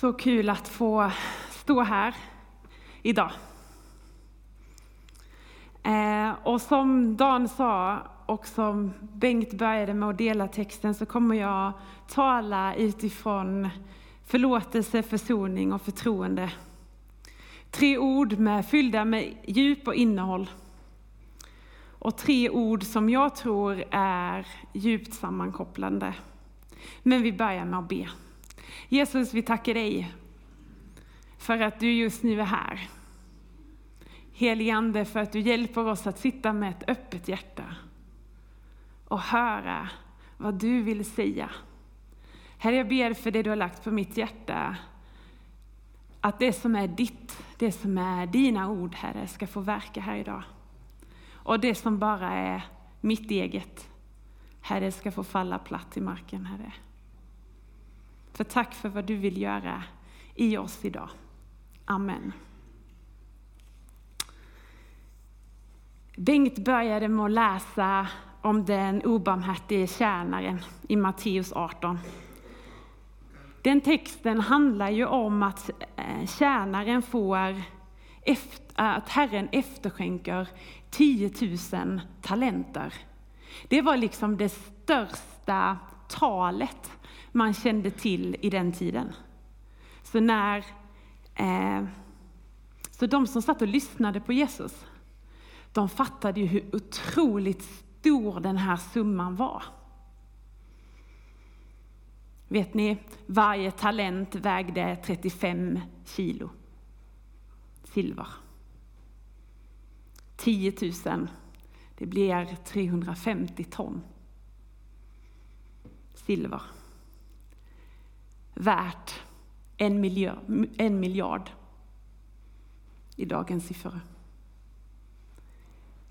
Så kul att få stå här idag. Eh, och som Dan sa och som Bengt började med att dela texten så kommer jag tala utifrån förlåtelse, försoning och förtroende. Tre ord med, fyllda med djup och innehåll. Och tre ord som jag tror är djupt sammankopplande. Men vi börjar med att be. Jesus, vi tackar dig för att du just nu är här. Helige Ande, för att du hjälper oss att sitta med ett öppet hjärta och höra vad du vill säga. Herre, jag ber för det du har lagt på mitt hjärta, att det som är ditt, det som är dina ord, Herre, ska få verka här idag. Och det som bara är mitt eget, Herre, ska få falla platt i marken, Herre. För tack för vad du vill göra i oss idag. Amen. Bengt började med att läsa om den obarmhärtige tjänaren i Matteus 18. Den texten handlar ju om att eh, tjänaren får, att Herren efterskänker 10 000 talenter. Det var liksom det största talet man kände till i den tiden. Så, när, eh, så de som satt och lyssnade på Jesus, de fattade ju hur otroligt stor den här summan var. Vet ni, varje talent vägde 35 kilo silver. 10 000, det blir 350 ton silver värt en miljö, en miljard i dagens siffror.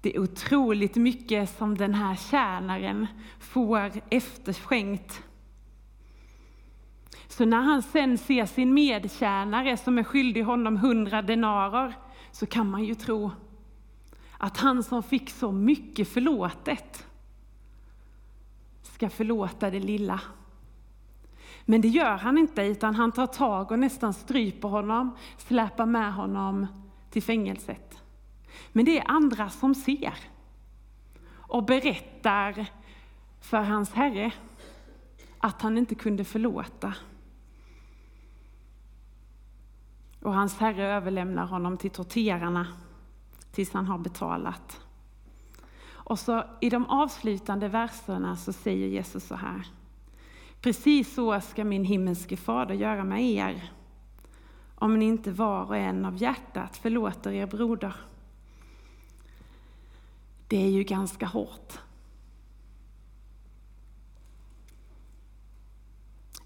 Det är otroligt mycket som den här tjänaren får efterskänkt. Så när han sen ser sin medtjänare som är skyldig honom hundra denarer så kan man ju tro att han som fick så mycket förlåtet ska förlåta det lilla. Men det gör han inte, utan han tar tag och nästan stryper honom, släpar med honom till fängelset. Men det är andra som ser och berättar för hans herre att han inte kunde förlåta. Och hans herre överlämnar honom till torterarna tills han har betalat. Och så i de avslutande verserna så säger Jesus så här. Precis så ska min himmelske fader göra med er, om ni inte var och en av hjärtat förlåter er broder. Det är ju ganska hårt.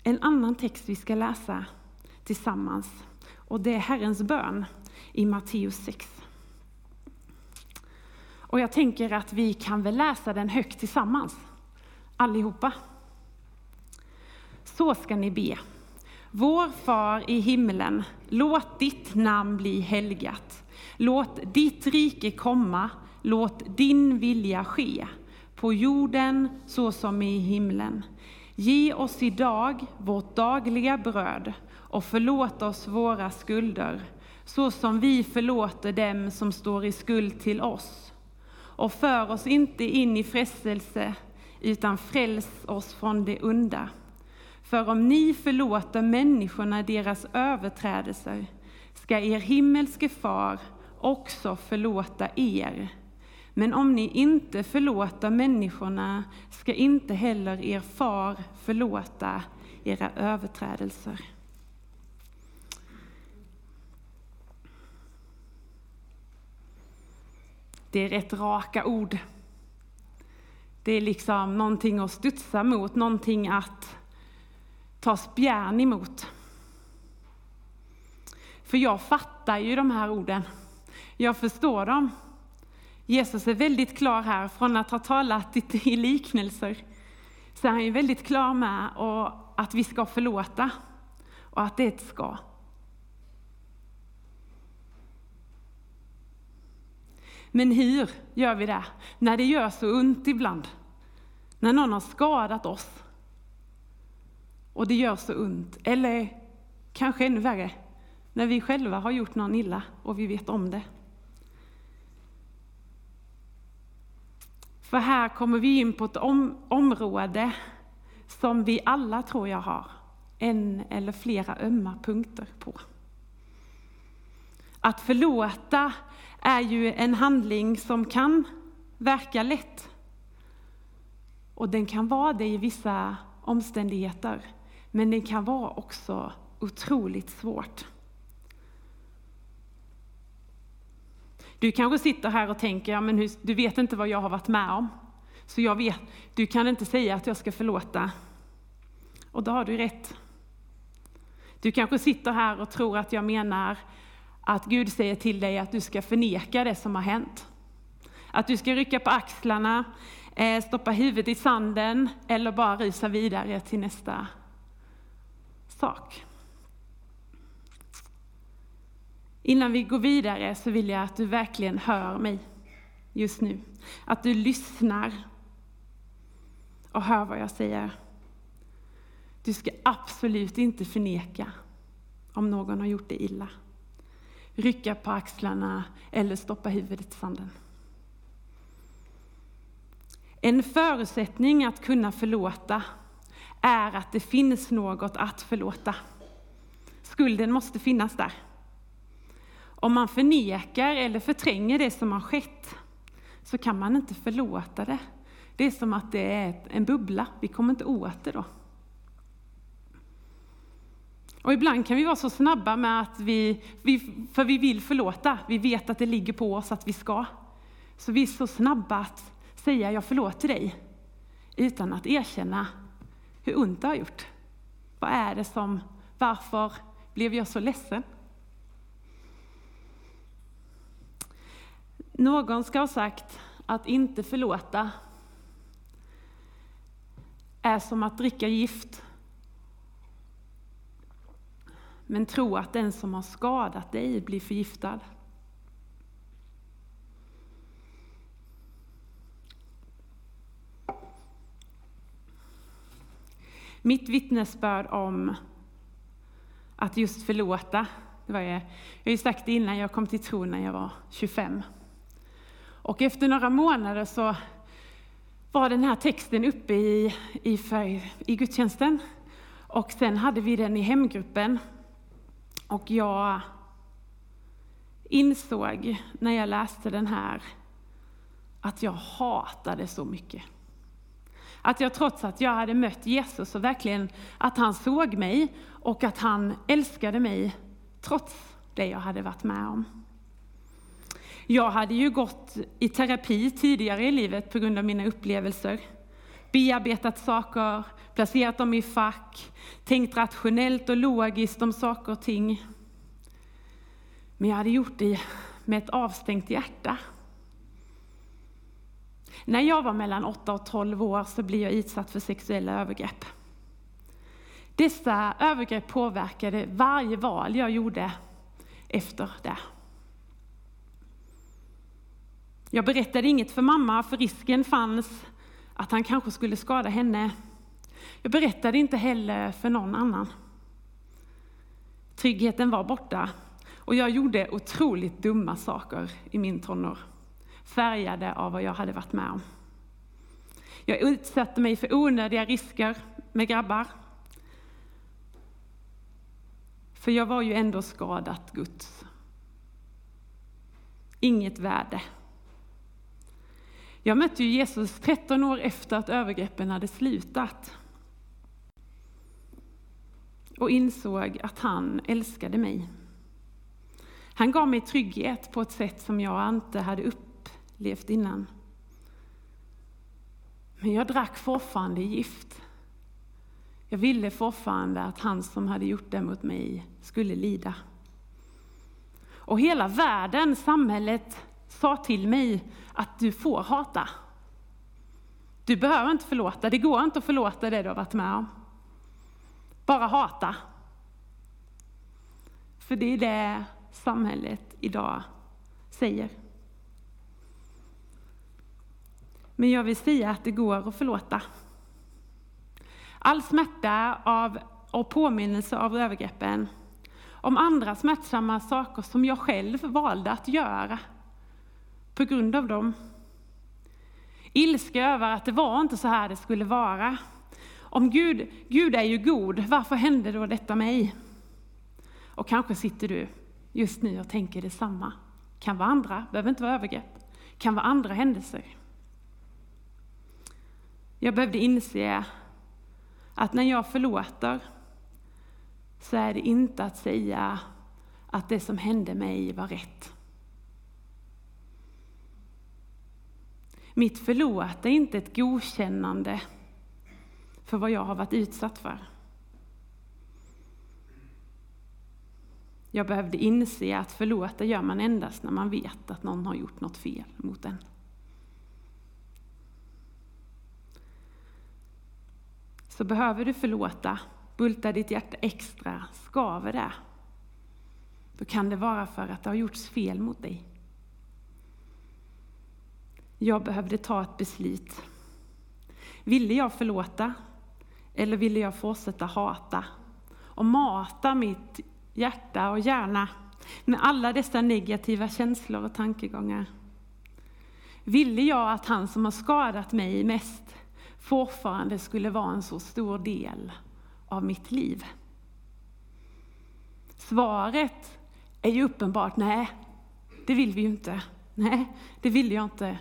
En annan text vi ska läsa tillsammans, och det är Herrens bön i Matteus 6. Och jag tänker att vi kan väl läsa den högt tillsammans, allihopa. Så ska ni be. Vår far i himlen, låt ditt namn bli helgat. Låt ditt rike komma, låt din vilja ske, på jorden så som i himlen. Ge oss idag vårt dagliga bröd och förlåt oss våra skulder, så som vi förlåter dem som står i skuld till oss. Och för oss inte in i frestelse, utan fräls oss från det onda. För om ni förlåter människorna deras överträdelser ska er himmelske far också förlåta er. Men om ni inte förlåter människorna ska inte heller er far förlåta era överträdelser. Det är rätt raka ord. Det är liksom någonting att studsa mot, någonting att ta spjärn emot. För jag fattar ju de här orden. Jag förstår dem. Jesus är väldigt klar här, från att ha talat i liknelser, så är han ju väldigt klar med att vi ska förlåta och att det är ett ska. Men hur gör vi det? När det gör så ont ibland. När någon har skadat oss och det gör så ont. Eller Kanske ännu värre, när vi själva har gjort någon illa och vi vet om det. För här kommer vi in på ett om område som vi alla tror jag har en eller flera ömma punkter på. Att förlåta är ju en handling som kan verka lätt. Och den kan vara det i vissa omständigheter, men den kan vara också otroligt svårt. Du kanske sitter här och tänker, ja, men du vet inte vad jag har varit med om. Så jag vet, du kan inte säga att jag ska förlåta. Och då har du rätt. Du kanske sitter här och tror att jag menar att Gud säger till dig att du ska förneka det som har hänt. Att du ska rycka på axlarna, eh, stoppa huvudet i sanden eller bara rusa vidare till nästa sak. Innan vi går vidare så vill jag att du verkligen hör mig just nu. Att du lyssnar och hör vad jag säger. Du ska absolut inte förneka om någon har gjort dig illa. Rycka på axlarna eller stoppa huvudet i sanden. En förutsättning att kunna förlåta är att det finns något att förlåta. Skulden måste finnas där. Om man förnekar eller förtränger det som har skett så kan man inte förlåta det. Det är som att det är en bubbla, vi kommer inte åt det då. Och ibland kan vi vara så snabba med att vi, vi, för vi vill förlåta, vi vet att det ligger på oss att vi ska. Så vi är så snabba att säga jag förlåter dig, utan att erkänna hur ont det har gjort. Vad är det som, varför blev jag så ledsen? Någon ska ha sagt att inte förlåta är som att dricka gift. Men tro att den som har skadat dig blir förgiftad. Mitt vittnesbörd om att just förlåta, det var jag, jag har ju sagt det innan, jag kom till tro när jag var 25. Och efter några månader så var den här texten uppe i, i, för, i gudstjänsten. Och sen hade vi den i hemgruppen. Och jag insåg när jag läste den här att jag hatade så mycket. Att jag trots att jag hade mött Jesus och verkligen att han såg mig och att han älskade mig trots det jag hade varit med om. Jag hade ju gått i terapi tidigare i livet på grund av mina upplevelser. Bearbetat saker, placerat dem i fack, tänkt rationellt och logiskt om saker och ting. Men jag hade gjort det med ett avstängt hjärta. När jag var mellan 8 och 12 år så blev jag utsatt för sexuella övergrepp. Dessa övergrepp påverkade varje val jag gjorde efter det. Jag berättade inget för mamma, för risken fanns att han kanske skulle skada henne. Jag berättade inte heller för någon annan. Tryggheten var borta och jag gjorde otroligt dumma saker i min tonår, färgade av vad jag hade varit med om. Jag utsatte mig för onödiga risker med grabbar. För jag var ju ändå skadat Guds. Inget värde. Jag mötte ju Jesus 13 år efter att övergreppen hade slutat. Och insåg att han älskade mig. Han gav mig trygghet på ett sätt som jag inte hade upplevt innan. Men jag drack fortfarande gift. Jag ville fortfarande att han som hade gjort det mot mig skulle lida. Och hela världen, samhället, sa till mig att du får hata. Du behöver inte förlåta, det går inte att förlåta det du har varit med om. Bara hata. För det är det samhället idag säger. Men jag vill säga att det går att förlåta. All smärta av, och påminnelse av övergreppen om andra smärtsamma saker som jag själv valde att göra på grund av dem. Ilska över att det var inte så här det skulle vara. Om Gud, Gud är ju god, varför hände då detta mig? Och kanske sitter du just nu och tänker detsamma. Kan vara andra, behöver inte vara övergrepp. Kan vara andra händelser. Jag behövde inse att när jag förlåter så är det inte att säga att det som hände mig var rätt. Mitt förlåt är inte ett godkännande för vad jag har varit utsatt för. Jag behövde inse att förlåta gör man endast när man vet att någon har gjort något fel mot en. Så behöver du förlåta, bulta ditt hjärta extra, skaver det, då kan det vara för att det har gjorts fel mot dig. Jag behövde ta ett beslut. Ville jag förlåta? Eller ville jag fortsätta hata? Och mata mitt hjärta och hjärna med alla dessa negativa känslor och tankegångar. Ville jag att han som har skadat mig mest fortfarande skulle vara en så stor del av mitt liv? Svaret är ju uppenbart nej, det vill vi ju inte. Nej, det vill jag inte.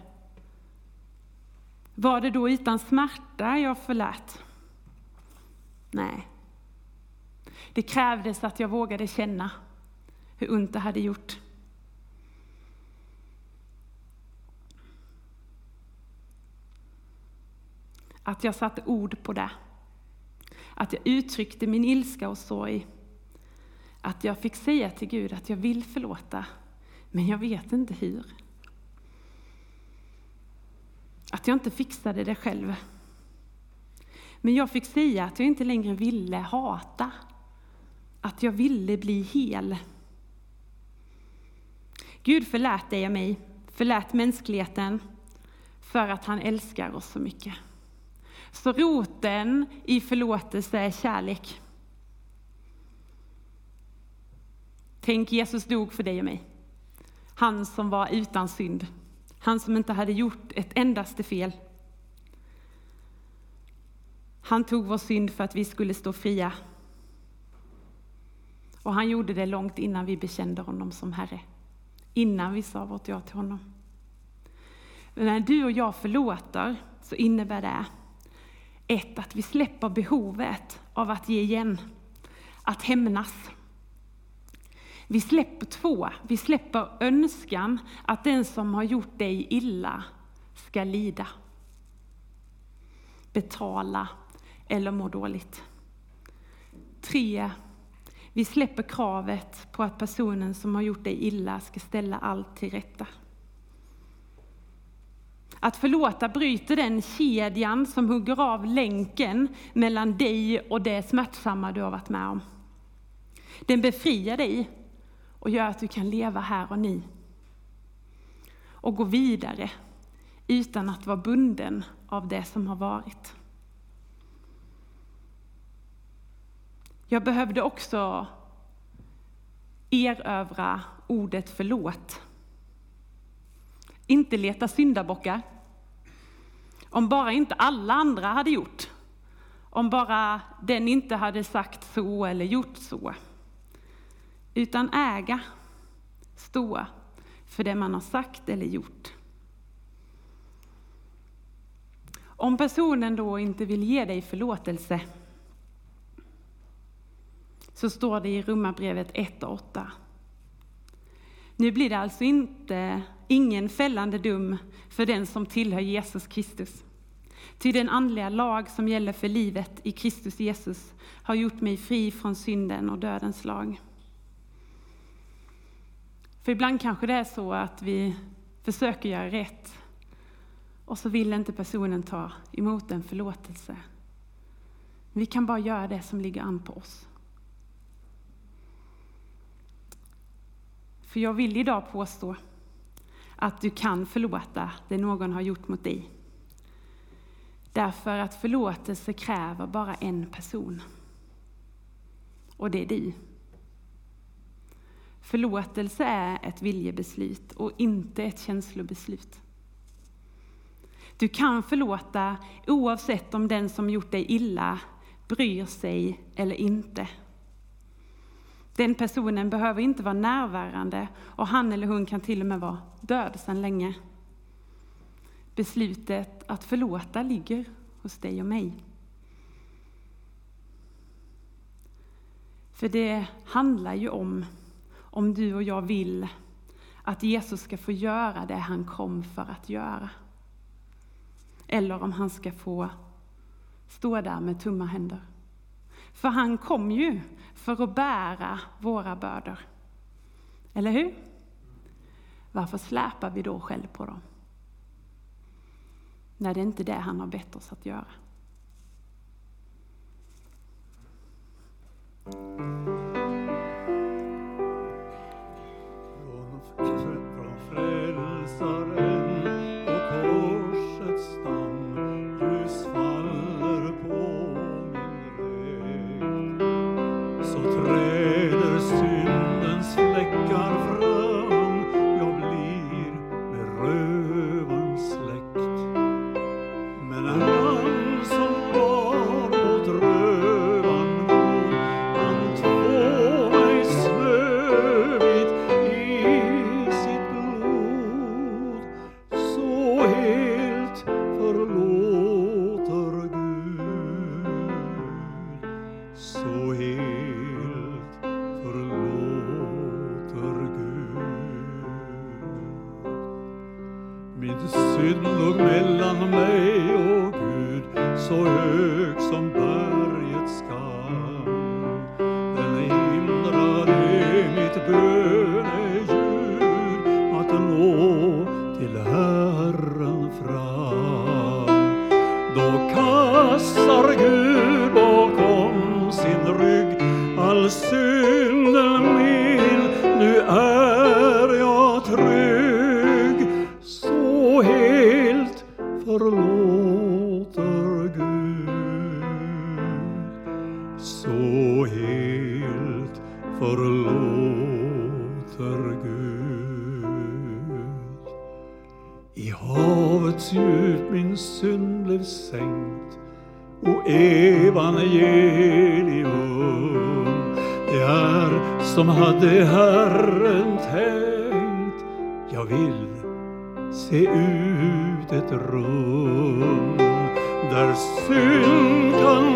Var det då utan smärta jag förlät? Nej. Det krävdes att jag vågade känna hur ont det hade gjort. Att jag satte ord på det. Att jag uttryckte min ilska och sorg. Att jag fick säga till Gud att jag vill förlåta, men jag vet inte hur. Att jag inte fixade det själv. Men jag fick säga att jag inte längre ville hata. Att jag ville bli hel. Gud förlät dig och mig, förlät mänskligheten, för att han älskar oss så mycket. Så roten i förlåtelse är kärlek. Tänk, Jesus dog för dig och mig. Han som var utan synd. Han som inte hade gjort ett endaste fel. Han tog vår synd för att vi skulle stå fria. Och han gjorde det långt innan vi bekände honom som Herre. Innan vi sa vårt ja till honom. Men när du och jag förlåter så innebär det ett, att vi släpper behovet av att ge igen, att hämnas. Vi släpper två, vi släpper önskan att den som har gjort dig illa ska lida, betala eller må dåligt. Tre, vi släpper kravet på att personen som har gjort dig illa ska ställa allt till rätta. Att förlåta bryter den kedjan som hugger av länken mellan dig och det smärtsamma du har varit med om. Den befriar dig och gör att du kan leva här och nu. Och gå vidare utan att vara bunden av det som har varit. Jag behövde också erövra ordet förlåt. Inte leta syndabockar. Om bara inte alla andra hade gjort. Om bara den inte hade sagt så eller gjort så. Utan äga, stå för det man har sagt eller gjort. Om personen då inte vill ge dig förlåtelse så står det i Romarbrevet 1 och 8. Nu blir det alltså inte ingen fällande dom för den som tillhör Jesus Kristus. Ty den andliga lag som gäller för livet i Kristus Jesus har gjort mig fri från synden och dödens lag. För ibland kanske det är så att vi försöker göra rätt och så vill inte personen ta emot en förlåtelse. Vi kan bara göra det som ligger an på oss. För jag vill idag påstå att du kan förlåta det någon har gjort mot dig. Därför att förlåtelse kräver bara en person. Och det är du. Förlåtelse är ett viljebeslut och inte ett känslobeslut. Du kan förlåta oavsett om den som gjort dig illa bryr sig eller inte. Den personen behöver inte vara närvarande och han eller hon kan till och med vara död sedan länge. Beslutet att förlåta ligger hos dig och mig. För det handlar ju om, om du och jag vill att Jesus ska få göra det han kom för att göra. Eller om han ska få stå där med tomma händer. För han kom ju för att bära våra bördor. Eller hur? Varför släpar vi då själv på dem? När det är inte det han har bett oss att göra. hyllor mellan mig och Gud så hög som bergets skall. Den hindrade mitt böneljud att nå till Herren fram. Då kastar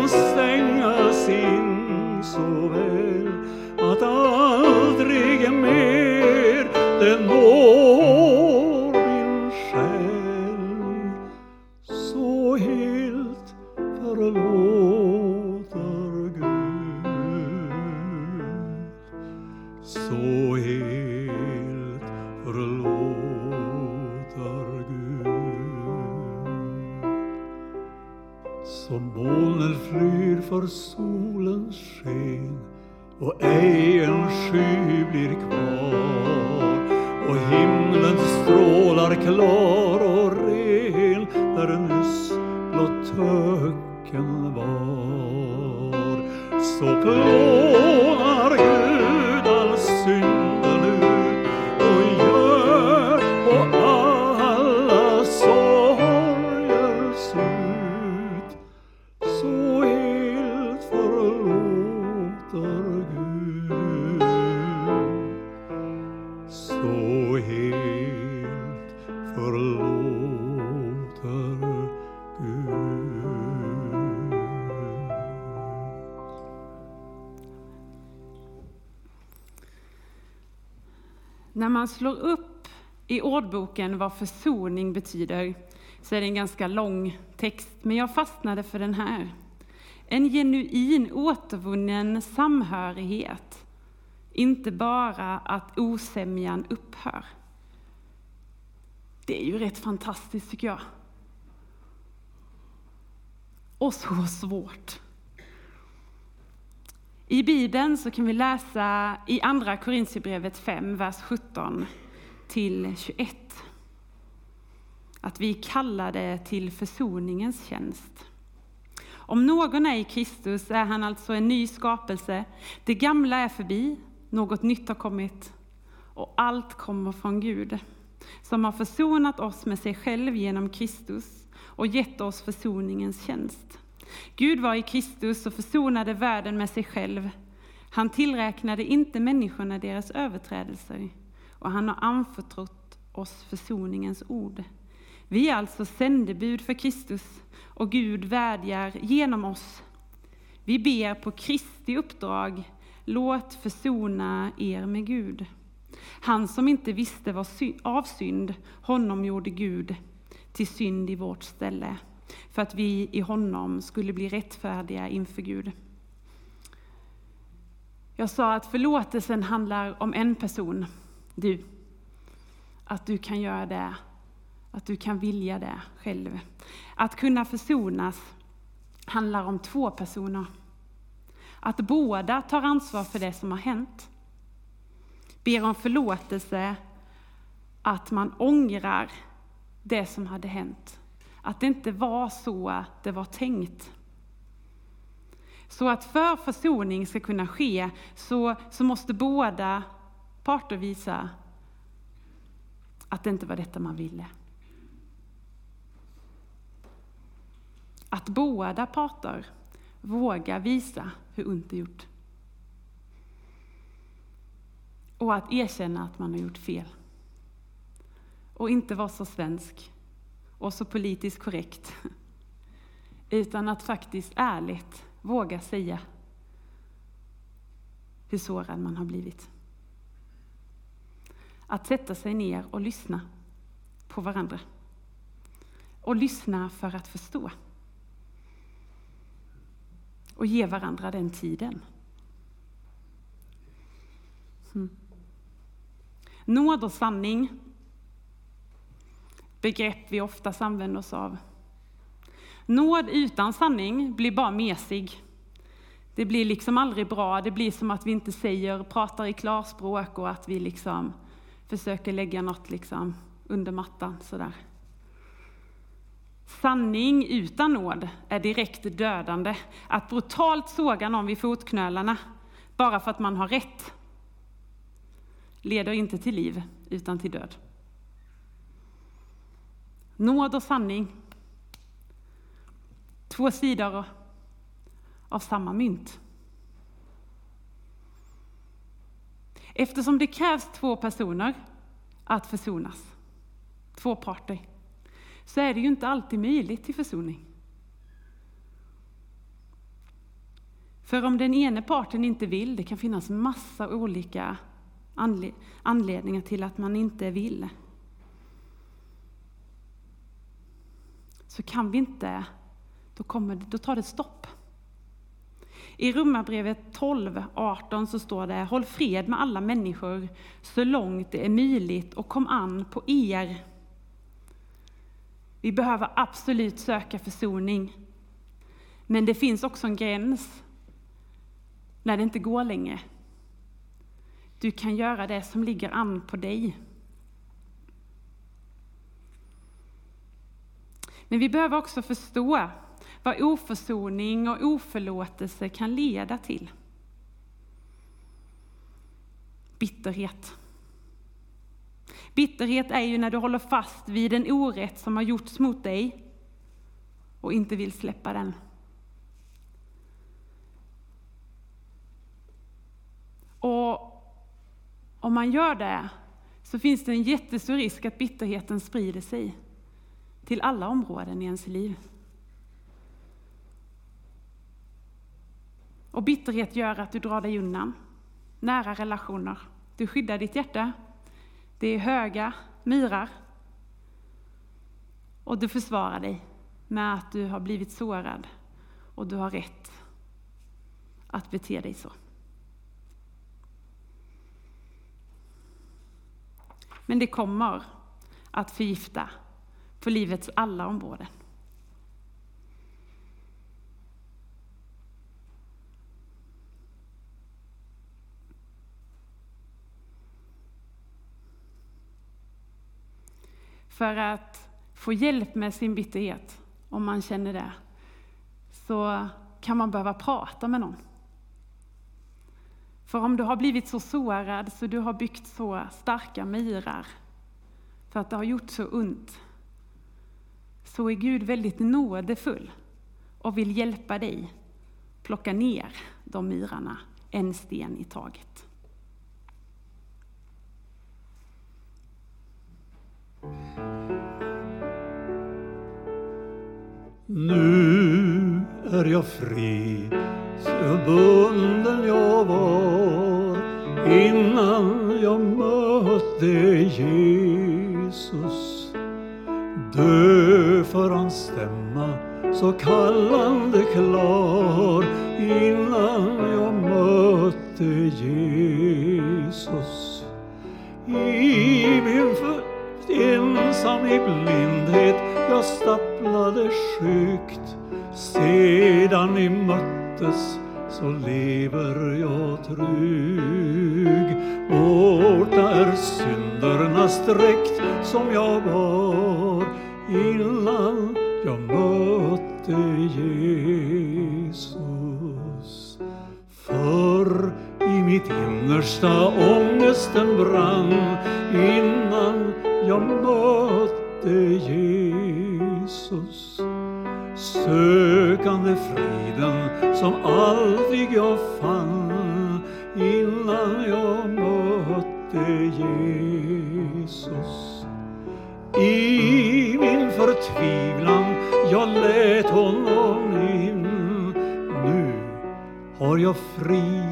synd kan sing so well man slår upp i ordboken vad försoning betyder så är det en ganska lång text, men jag fastnade för den här. En genuin återvunnen samhörighet, inte bara att osämjan upphör. Det är ju rätt fantastiskt tycker jag. Och så svårt. I Bibeln så kan vi läsa i Andra Korintierbrevet 5, vers 17 till 21 att vi är kallade till försoningens tjänst. Om någon är i Kristus är han alltså en ny skapelse. Det gamla är förbi, något nytt har kommit. och allt kommer från Gud, som har försonat oss med sig själv genom Kristus och gett oss försoningens tjänst. Gud var i Kristus och försonade världen med sig själv. Han tillräknade inte människorna deras överträdelser och han har anförtrott oss försoningens ord. Vi är alltså sändebud för Kristus och Gud vädjar genom oss. Vi ber på Kristi uppdrag, låt försona er med Gud. Han som inte visste vad av synd, honom gjorde Gud till synd i vårt ställe, för att vi i honom skulle bli rättfärdiga inför Gud. Jag sa att förlåtelsen handlar om en person, du. Att du kan göra det, att du kan vilja det själv. Att kunna försonas handlar om två personer. Att båda tar ansvar för det som har hänt. Ber om förlåtelse, att man ångrar det som hade hänt. Att det inte var så det var tänkt. Så att för försoning ska kunna ske så, så måste båda parter visa att det inte var detta man ville. Att båda parter vågar visa hur ont det gjort. Och att erkänna att man har gjort fel. Och inte vara så svensk och så politiskt korrekt. Utan att faktiskt ärligt våga säga hur sårad man har blivit. Att sätta sig ner och lyssna på varandra. Och lyssna för att förstå. Och ge varandra den tiden. Mm. Nåd och sanning, begrepp vi ofta använder oss av. Nåd utan sanning blir bara mesig. Det blir liksom aldrig bra. Det blir som att vi inte säger, pratar i klarspråk och att vi liksom försöker lägga något liksom under mattan sådär. Sanning utan nåd är direkt dödande. Att brutalt såga någon vid fotknölarna bara för att man har rätt leder inte till liv utan till död. Nåd och sanning. Två sidor av samma mynt. Eftersom det krävs två personer att försonas, två parter, så är det ju inte alltid möjligt till försoning. För om den ena parten inte vill, det kan finnas massa olika anledningar till att man inte vill. Så kan vi inte, då, kommer, då tar det stopp. I Romarbrevet 12, 18 så står det Håll fred med alla människor så långt det är möjligt och kom an på er. Vi behöver absolut söka försoning. Men det finns också en gräns när det inte går längre. Du kan göra det som ligger an på dig. Men vi behöver också förstå vad oförsoning och oförlåtelse kan leda till. Bitterhet. Bitterhet är ju när du håller fast vid en orätt som har gjorts mot dig och inte vill släppa den. Och om man gör det så finns det en jättestor risk att bitterheten sprider sig till alla områden i ens liv. Och bitterhet gör att du drar dig undan nära relationer. Du skyddar ditt hjärta. Det är höga myrar. Och du försvarar dig med att du har blivit sårad och du har rätt att bete dig så. Men det kommer att förgifta på livets alla områden. För att få hjälp med sin bitterhet, om man känner det, så kan man behöva prata med någon. För om du har blivit så sårad så du har byggt så starka myrar för att det har gjort så ont, så är Gud väldigt nådefull och vill hjälpa dig plocka ner de myrarna en sten i taget. Nu är jag fri, så bunden jag var innan jag mötte Jesus. Så kallande klar innan jag mötte Jesus. I min född ensam i blindhet jag stapplade sjukt. sedan ni möttes så lever jag trygg. Borta är syndernas dräkt som jag bar innan Första innersta ångesten brann innan jag mötte Jesus. Sökande friden som aldrig jag fann innan jag mötte Jesus. I min förtvivlan jag lät honom in. Nu har jag frid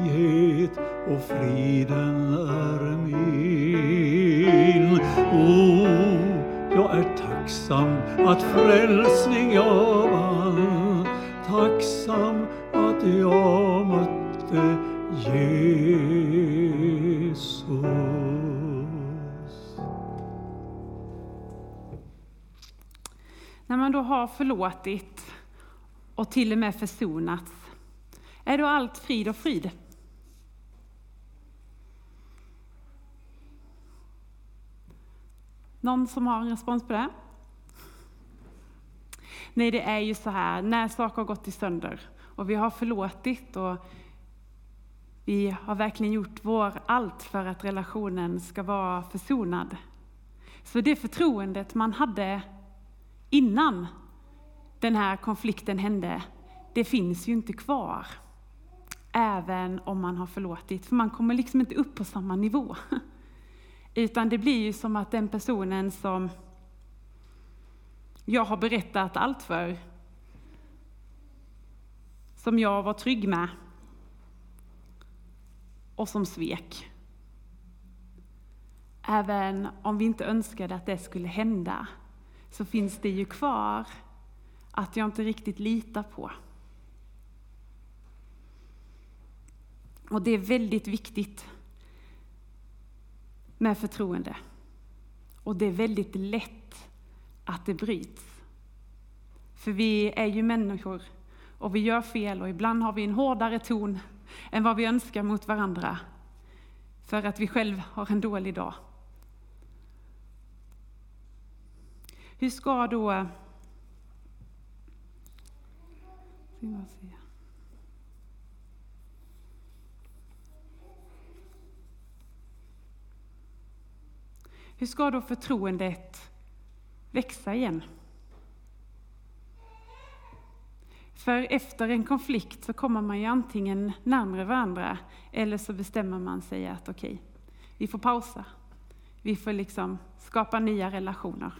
mitt och friden är min. Oh, jag är tacksam att frälsning jag vann. Tacksam att jag mötte Jesus. När man då har förlåtit och till och med försonats, är då allt frid och frid? Någon som har en respons på det? Nej, det är ju så här, när saker har gått i sönder och vi har förlåtit och vi har verkligen gjort vår allt för att relationen ska vara försonad. Så det förtroendet man hade innan den här konflikten hände, det finns ju inte kvar. Även om man har förlåtit, för man kommer liksom inte upp på samma nivå. Utan det blir ju som att den personen som jag har berättat allt för, som jag var trygg med och som svek. Även om vi inte önskade att det skulle hända, så finns det ju kvar att jag inte riktigt litar på. Och det är väldigt viktigt med förtroende. Och det är väldigt lätt att det bryts. För vi är ju människor och vi gör fel och ibland har vi en hårdare ton än vad vi önskar mot varandra. För att vi själv har en dålig dag. Hur ska då... Hur ska då förtroendet växa igen? För efter en konflikt så kommer man ju antingen närmare varandra eller så bestämmer man sig att okej, okay, vi får pausa. Vi får liksom skapa nya relationer.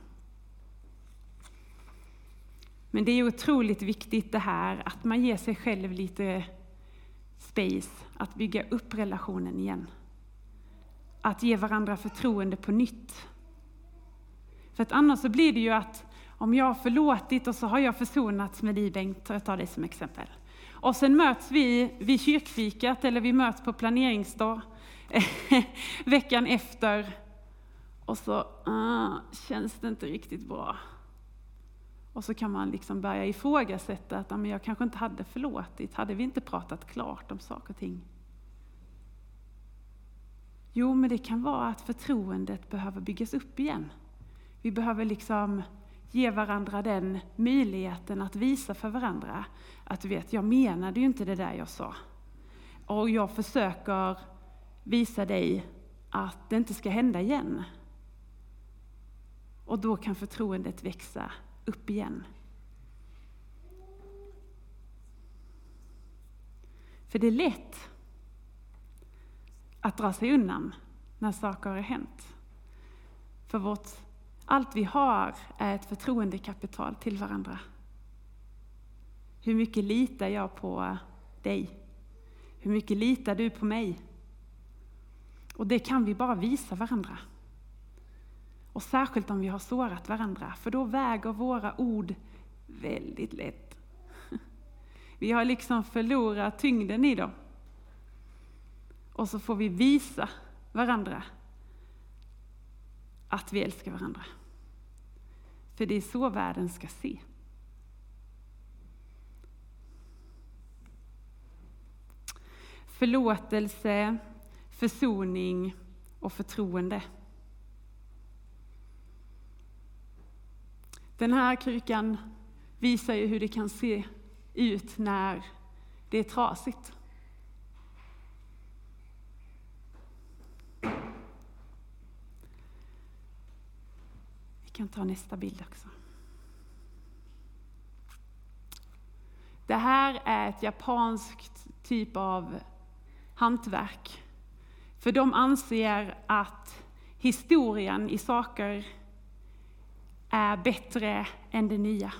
Men det är otroligt viktigt det här att man ger sig själv lite space att bygga upp relationen igen. Att ge varandra förtroende på nytt. För att annars så blir det ju att om jag har förlåtit och så har jag försonats med dig Bengt, jag tar dig som exempel. Och sen möts vi vid kyrkfikat eller vi möts på planeringsdag veckan efter. Och så uh, känns det inte riktigt bra. Och så kan man liksom börja ifrågasätta att men jag kanske inte hade förlåtit. Hade vi inte pratat klart om saker och ting? Jo, men det kan vara att förtroendet behöver byggas upp igen. Vi behöver liksom ge varandra den möjligheten att visa för varandra att du vet, jag menade ju inte det där jag sa. Och jag försöker visa dig att det inte ska hända igen. Och då kan förtroendet växa upp igen. För det är lätt att dra sig undan när saker har hänt. För vårt, allt vi har är ett förtroendekapital till varandra. Hur mycket litar jag på dig? Hur mycket litar du på mig? Och det kan vi bara visa varandra. Och särskilt om vi har sårat varandra, för då väger våra ord väldigt lätt. Vi har liksom förlorat tyngden i dem. Och så får vi visa varandra att vi älskar varandra. För det är så världen ska se. Förlåtelse, försoning och förtroende. Den här krukan visar ju hur det kan se ut när det är trasigt. Vi kan ta nästa bild också. Det här är ett japanskt typ av hantverk. För de anser att historien i saker är bättre än det nya.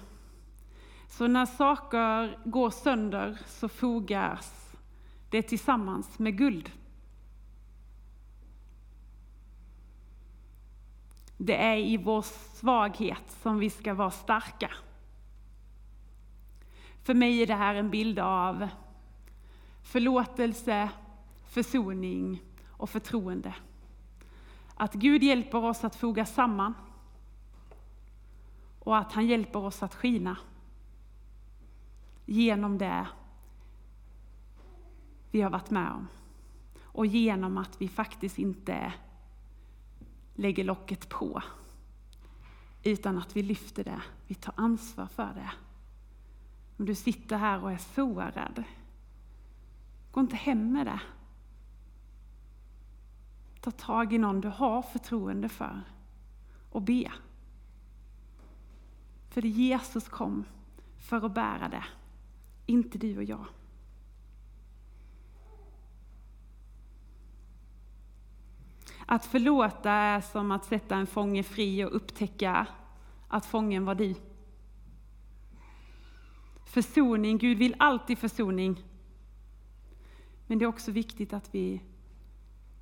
Så när saker går sönder så fogas det tillsammans med guld. Det är i vår svaghet som vi ska vara starka. För mig är det här en bild av förlåtelse, försoning och förtroende. Att Gud hjälper oss att foga samman och att han hjälper oss att skina genom det vi har varit med om. Och genom att vi faktiskt inte lägger locket på, utan att vi lyfter det, vi tar ansvar för det. Om du sitter här och är sårad, gå inte hem med det. Ta tag i någon du har förtroende för och be. För Jesus kom för att bära det, inte du och jag. Att förlåta är som att sätta en fånge fri och upptäcka att fången var du. Försoning, Gud vill alltid försoning. Men det är också viktigt att vi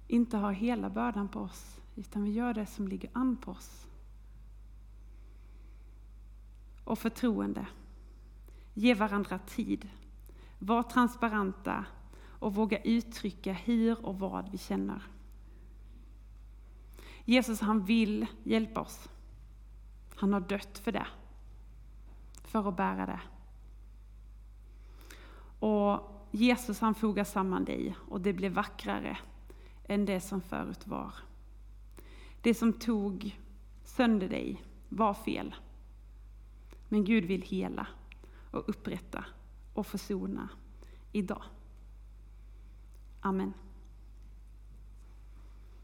inte har hela bördan på oss, utan vi gör det som ligger an på oss. Och förtroende. Ge varandra tid. Var transparenta och våga uttrycka hur och vad vi känner. Jesus han vill hjälpa oss. Han har dött för det. För att bära det. Och Jesus han fogar samman dig och det blir vackrare än det som förut var. Det som tog sönder dig var fel. Men Gud vill hela och upprätta och försona idag. Amen.